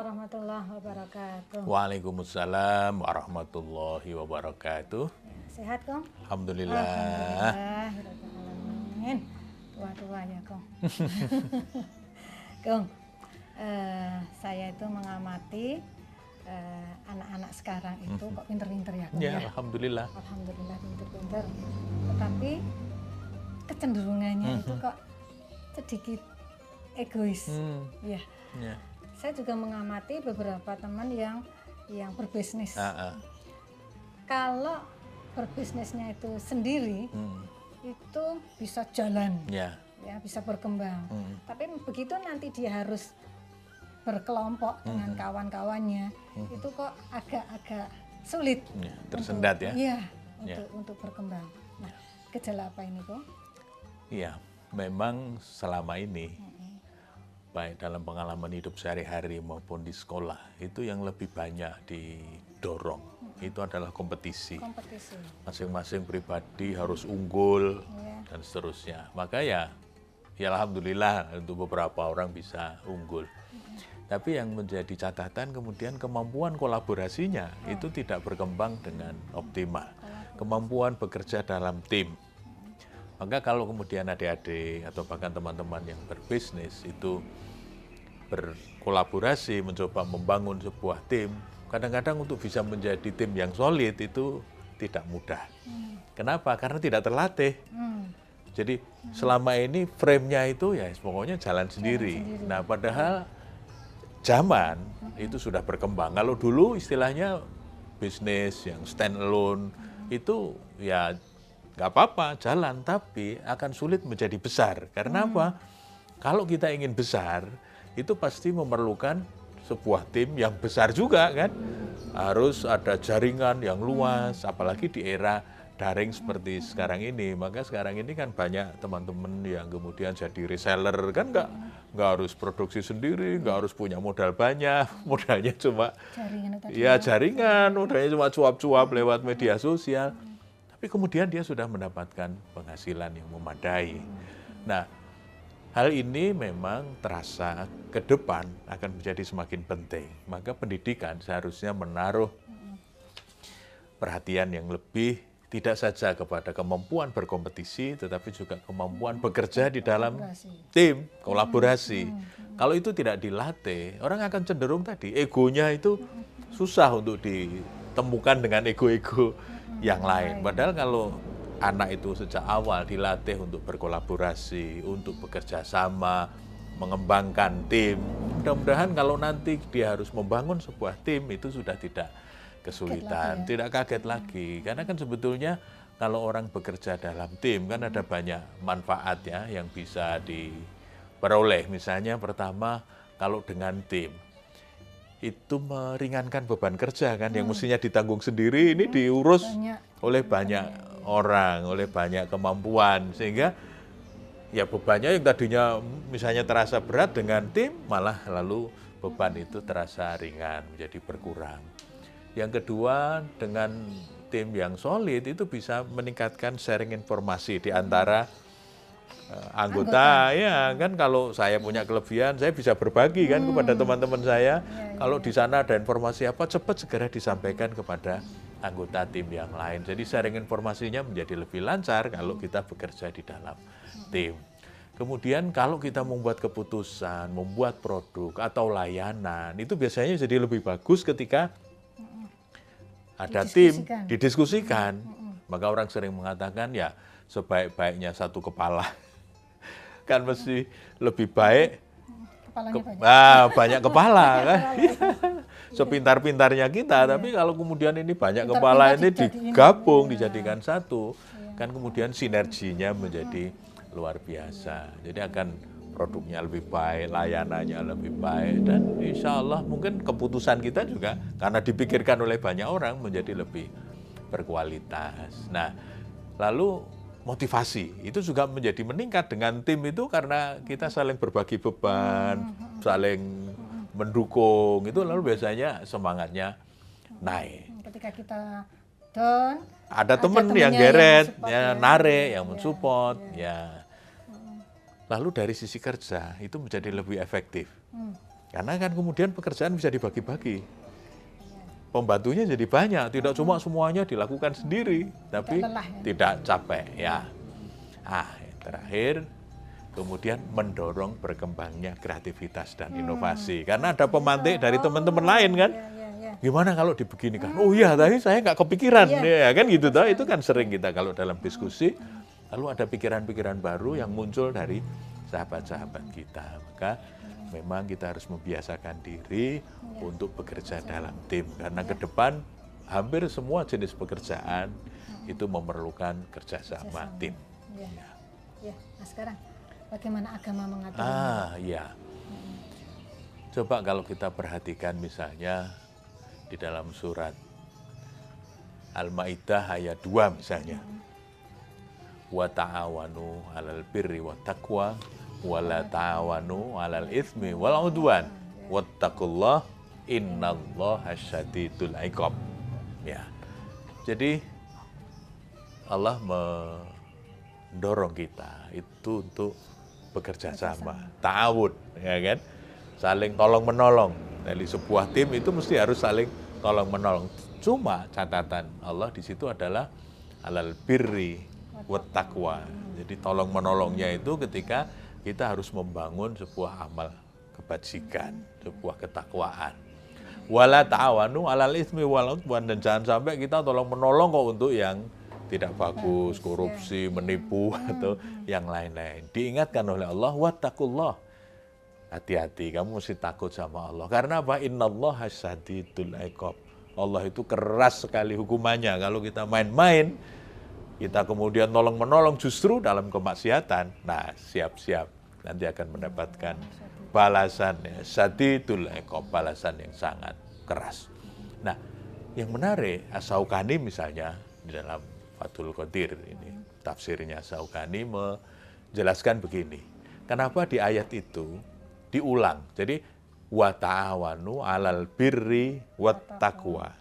warahmatullahi wabarakatuh. Waalaikumsalam warahmatullahi wabarakatuh. Ya, sehat kong? Alhamdulillah. Alhamdulillah. Tua-tua ya kong. kong, eh, saya itu mengamati eh, anak-anak sekarang itu kok pinter-pinter ya kong Ya, ya. alhamdulillah. Alhamdulillah pinter-pinter. Tetapi kecenderungannya itu kok sedikit egois. Hmm, Ya. ya. Saya juga mengamati beberapa teman yang yang berbisnis. Ah, ah. Kalau berbisnisnya itu sendiri Hmm, itu bisa jalan, ya. ya bisa berkembang. Hmm. Tapi begitu nanti dia harus berkelompok dengan kawan-kawannya, itu kok agak-agak sulit. Ya, tersendat untuk- ya. Iya, Ya. untuk untuk berkembang. Nah, gejala apa ini kok? Iya, memang selama ini baik dalam pengalaman hidup sehari-hari maupun di sekolah itu yang lebih banyak didorong itu adalah kompetisi. Kompetisi. Masing-masing pribadi harus unggul Ya. dan seterusnya. Maka ya, ya alhamdulillah untuk beberapa orang bisa unggul. Tapi yang menjadi catatan kemudian kemampuan kolaborasinya itu tidak berkembang dengan optimal. Kemampuan bekerja dalam tim. Maka kalau kemudian adik-adik atau bahkan teman-teman yang berbisnis itu berkolaborasi mencoba membangun sebuah tim, kadang-kadang untuk bisa menjadi tim yang solid itu tidak mudah. Kenapa? Karena tidak terlatih. Hmm. Jadi selama ini frame-nya itu ya pokoknya jalan sendiri. Nah, padahal zaman itu sudah berkembang. Kalau dulu istilahnya bisnis yang stand alone itu ya nggak apa-apa jalan, tapi akan sulit menjadi besar. Karena apa? Kalau kita ingin besar, itu pasti memerlukan sebuah tim yang besar juga kan. Harus ada jaringan yang luas, apalagi di era daring seperti sekarang ini. Maka sekarang ini kan banyak teman-teman yang kemudian jadi reseller kan nggak nggak harus produksi sendiri, nggak harus punya modal banyak, modalnya cuma Jaringan ya jaringan, modalnya cuma cuap-cuap lewat media sosial. Tapi kemudian dia sudah mendapatkan penghasilan yang memadai. Nah, hal ini memang terasa ke depan akan menjadi semakin penting. Maka pendidikan seharusnya menaruh perhatian yang lebih tidak saja kepada kemampuan berkompetisi, tetapi juga kemampuan bekerja di dalam Kolaborasi. tim, kolaborasi. Kalau itu tidak dilatih, orang akan cenderung tadi egonya itu susah untuk ditemukan dengan ego-ego yang lain. Padahal kalau anak itu sejak awal dilatih untuk berkolaborasi, untuk bekerja sama, mengembangkan tim, mudah-mudahan kalau nanti dia harus membangun sebuah tim itu sudah tidak kesulitan, tidak kaget lagi. Karena kan sebetulnya kalau orang bekerja dalam tim kan ada banyak manfaat ya yang bisa diperoleh. Misalnya pertama kalau dengan tim itu meringankan beban kerja kan yang mestinya ditanggung sendiri ini diurus Banyak. oleh banyak orang, oleh banyak kemampuan sehingga ya bebannya yang tadinya misalnya terasa berat dengan tim malah lalu beban itu terasa ringan menjadi berkurang. Yang kedua dengan tim yang solid itu bisa meningkatkan sharing informasi di antara eh, anggota. ya kan kalau saya punya kelebihan saya bisa berbagi kan kepada teman-teman saya kalau di sana ada informasi apa cepat segera disampaikan kepada anggota tim yang lain. Jadi sharing informasinya menjadi lebih lancar kalau kita bekerja di dalam tim. Kemudian kalau kita membuat keputusan membuat produk atau layanan itu biasanya jadi lebih bagus ketika ada tim Didiskusikan. didiskusikan. Maka orang sering mengatakan ya sebaik-baiknya satu kepala. Kan mesti lebih baik Kepalanya ke- banyak. ah, banyak kepala kan? sepintar-pintarnya kita tapi kalau kemudian ini banyak Pintar-pintar kepala ini digabung dijadikan satu kan kemudian sinerginya menjadi luar biasa. Jadi akan produknya lebih baik layanannya lebih baik dan insya Allah mungkin keputusan kita juga karena dipikirkan oleh banyak orang menjadi lebih berkualitas. Nah lalu motivasi itu juga menjadi meningkat dengan tim itu karena kita saling berbagi beban, saling mendukung itu lalu biasanya semangatnya naik. Ketika kita down, Ada Ada temen temennya yang yang geret, ya, ya. narik, yang mensupport, ya. Lalu dari sisi kerja itu menjadi lebih efektif. hmm, Karena kan kemudian pekerjaan bisa dibagi-bagi. Pembantunya jadi banyak, tidak cuma semuanya dilakukan sendiri, tapi lelah ya. tidak capek ya. Ah, terakhir kemudian mendorong berkembangnya kreativitas dan inovasi. Karena ada pemantik dari teman-teman lain kan. Ya, ya, ya. Gimana kalau dibeginikan? Oh iya, tadi saya nggak kepikiran, Iya. ya kan gitu toh. Itu kan sering kita kalau dalam diskusi, lalu ada pikiran-pikiran baru yang muncul dari sahabat-sahabat kita. Maka memang kita harus membiasakan diri untuk bekerja dalam tim. Karena ke depan hampir semua jenis pekerjaan itu memerlukan kerjasama tim. Ya. Ya, nah sekarang bagaimana agama mengatur? Ah, iya. Coba kalau kita perhatikan misalnya di dalam surat Al-Maidah ayat 2 misalnya. Wa ta'awanu 'alal birri wat taqwa wa la ta'awanu 'alal itsmi wal 'udwan. Wattaqullah innallaha syadidul iqab. Ya. Jadi Allah mendorong kita itu untuk bekerja sama, ta'awun, ya kan? Saling tolong menolong. Dari sebuah tim itu mesti harus saling tolong menolong. Cuma catatan Allah di situ adalah alal birri wat taqwa. Jadi tolong menolongnya itu ketika kita harus membangun sebuah amal kebajikan, sebuah ketakwaan. Wala ta'awanu alal ismi wal udwan dan jangan sampai kita tolong menolong kok untuk yang tidak bagus, korupsi, menipu atau yang lain-lain. Diingatkan oleh Allah, wattaqullah. Hati-hati, kamu mesti takut sama Allah. Karena apa? Innallaha syadidul iqab. Allah itu keras sekali hukumannya. Kalau kita main-main, kita kemudian nolong-menolong justru dalam kemaksiatan. Nah, siap-siap. Nanti akan mendapatkan balasan ya. Syadidul iqab, balasan yang sangat keras. Nah, yang menarik, Asaukani misalnya di dalam Fathul Qadir ini tafsirnya Saukani menjelaskan begini. Kenapa di ayat itu diulang? Jadi wa ta'awanu 'alal birri wat taqwa.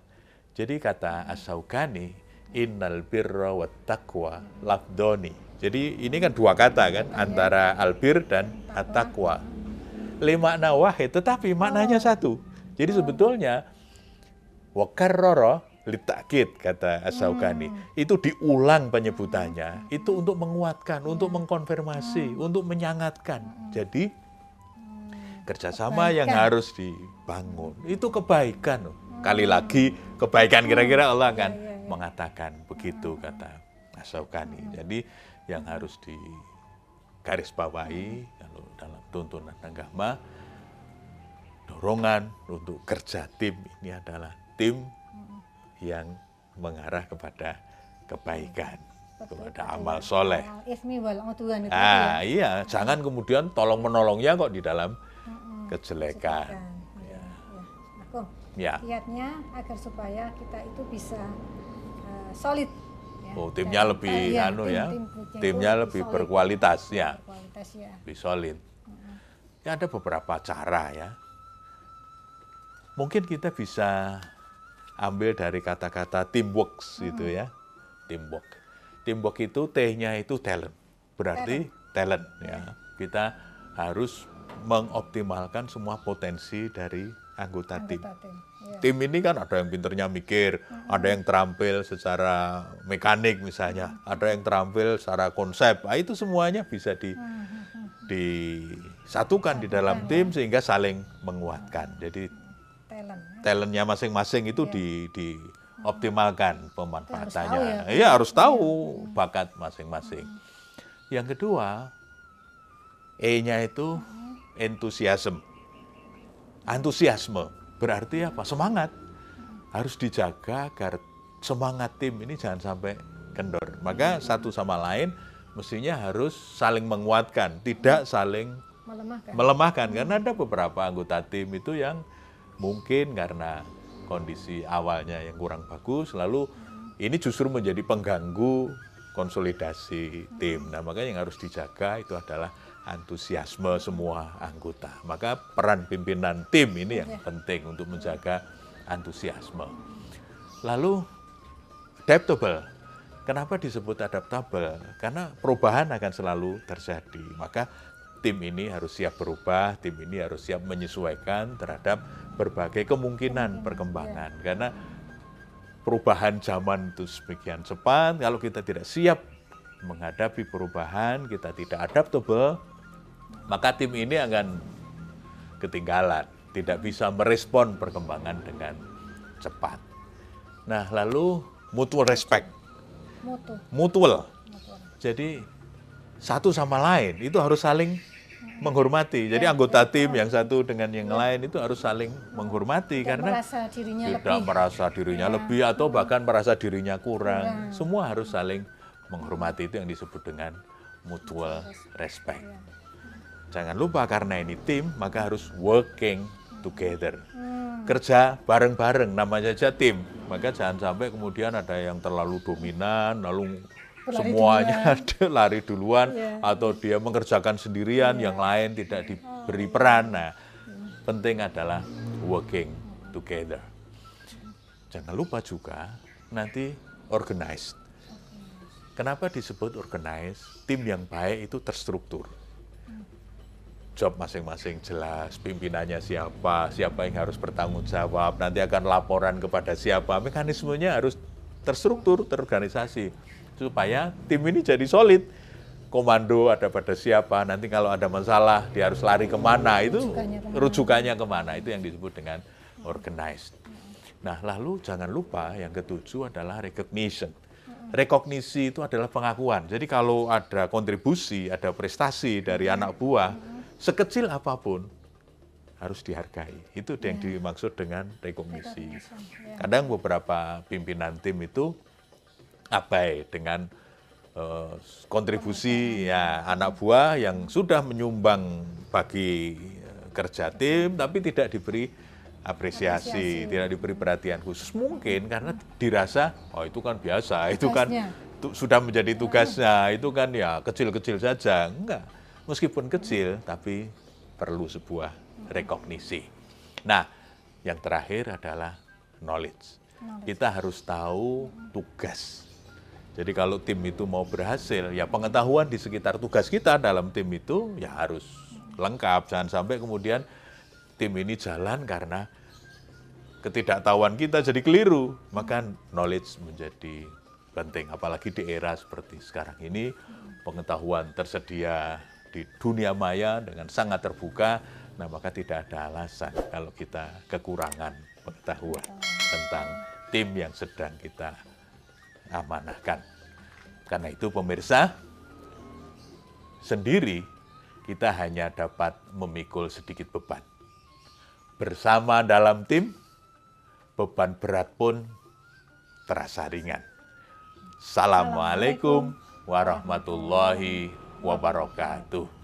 Jadi kata As-Saukani innal birra wat taqwa lafdoni. Jadi ini kan dua kata kan antara albir dan at-taqwa. Lima makna wahid tetapi maknanya satu. Jadi sebetulnya wa karrara litakid kata Asaukani itu diulang penyebutannya itu untuk menguatkan untuk mengkonfirmasi untuk menyangatkan jadi kerjasama yang Kebaikan. harus dibangun itu kebaikan kali lagi kebaikan kira-kira Allah akan Ya, ya, ya. Mengatakan begitu kata Asaukani jadi yang harus digarisbawahi kalau dalam tuntunan agama dorongan untuk kerja tim ini adalah tim yang mengarah kepada kebaikan, kepada amal soleh. Ah tadi iya, jangan kemudian tolong menolongnya kok di dalam kejelekan. ya. Ya, ya. Aku Ya, kiatnya agar supaya kita itu bisa solid. ya. oh timnya Dan- lebih eh, iya, anu tim- ya, tim- timnya timnya itu lebih solid. berkualitas ya, Berkualitas ya. lebih solid. Ya ada beberapa cara ya. Mungkin kita bisa ambil dari kata-kata teamwork gitu ya. Teamwork. Teamwork itu T-nya itu talent. Berarti talent, ya. Kita harus mengoptimalkan semua potensi dari anggota, tim. Anggota tim. Ya. Tim ini kan ada yang pinternya mikir, ada yang terampil secara mekanik misalnya, ada yang terampil secara konsep. Nah, itu semuanya bisa di disatukan di dalam tim sehingga saling menguatkan. Jadi Talent. ya. talentnya masing-masing itu di dioptimalkan pemanfaatannya. Harus tahu ya. Iya harus tahu bakat masing-masing. Yang kedua, E-nya itu entusiasme. Antusiasme berarti apa? Semangat. Harus dijaga agar semangat tim ini jangan sampai kendor. Maka satu sama lain mestinya harus saling menguatkan, tidak saling Melemahkan. melemahkan karena ada beberapa anggota tim itu yang mungkin karena kondisi awalnya yang kurang bagus lalu ini justru menjadi pengganggu konsolidasi tim. Nah, makanya yang harus dijaga itu adalah antusiasme semua anggota. Maka peran pimpinan tim ini yang penting untuk menjaga antusiasme. Lalu adaptable. Kenapa disebut adaptable? Karena perubahan akan selalu terjadi. Maka tim ini harus siap berubah, tim ini harus siap menyesuaikan terhadap berbagai kemungkinan perkembangan. Karena perubahan zaman itu sebagian cepat, kalau kita tidak siap menghadapi perubahan, kita tidak adaptable, maka tim ini akan ketinggalan, tidak bisa merespon perkembangan dengan cepat. Nah, lalu mutual respect, Mutu. mutual. Mutu. Jadi satu sama lain itu harus saling menghormati. Jadi anggota tim yang satu dengan yang lain itu harus saling menghormati Tidak karena merasa dirinya tidak lebih. merasa dirinya Ya. lebih atau bahkan merasa dirinya kurang. Kurang. Semua harus saling menghormati itu yang disebut dengan mutual respect. Jangan lupa karena ini tim maka harus working together. Hmm. Kerja bareng-bareng namanya saja tim. Maka jangan sampai kemudian ada yang terlalu dominan lalu Berlari semuanya ada lari duluan Ya. atau dia mengerjakan sendirian yang lain tidak diberi peran. Nah, penting adalah working together. Jangan lupa juga nanti organized. Kenapa disebut organized? Tim yang baik itu terstruktur. Job masing-masing jelas, pimpinannya siapa, siapa yang harus bertanggung jawab, nanti akan laporan kepada siapa. Mekanismenya harus terstruktur, terorganisasi supaya tim ini jadi solid. Komando ada pada siapa, nanti kalau ada masalah dia harus lari ke mana, itu Rujukannya ke mana. rujukannya ke mana, itu yang disebut dengan organized. Nah, lalu jangan lupa yang ketujuh adalah recognition. Rekognisi itu adalah pengakuan. Jadi kalau ada kontribusi, ada prestasi dari anak buah, sekecil apa pun harus dihargai. Itu yang dimaksud dengan rekognisi. Ya. Kadang beberapa pimpinan tim itu abai dengan eh, kontribusi ya anak buah yang sudah menyumbang bagi eh, kerja tim tapi tidak diberi apresiasi, Apresiasi. tidak diberi perhatian khusus mungkin karena dirasa oh itu kan biasa, itu kan Tugasnya. tu- sudah menjadi tugasnya, itu kan ya kecil-kecil saja. Enggak. Meskipun kecil tapi perlu sebuah rekognisi. Nah, yang terakhir adalah knowledge. Kita harus tahu tugas. Jadi kalau tim itu mau berhasil, ya pengetahuan di sekitar tugas kita dalam tim itu ya harus lengkap. Jangan sampai kemudian tim ini jalan karena ketidaktahuan kita jadi keliru. Maka knowledge menjadi penting. Apalagi di era seperti sekarang ini, pengetahuan tersedia di dunia maya dengan sangat terbuka. Nah maka tidak ada alasan kalau kita kekurangan pengetahuan tentang tim yang sedang kita amanahkan. Karena itu pemirsa, sendiri kita hanya dapat memikul sedikit beban. Bersama dalam tim, beban berat pun terasa ringan. Assalamualaikum warahmatullahi wabarakatuh.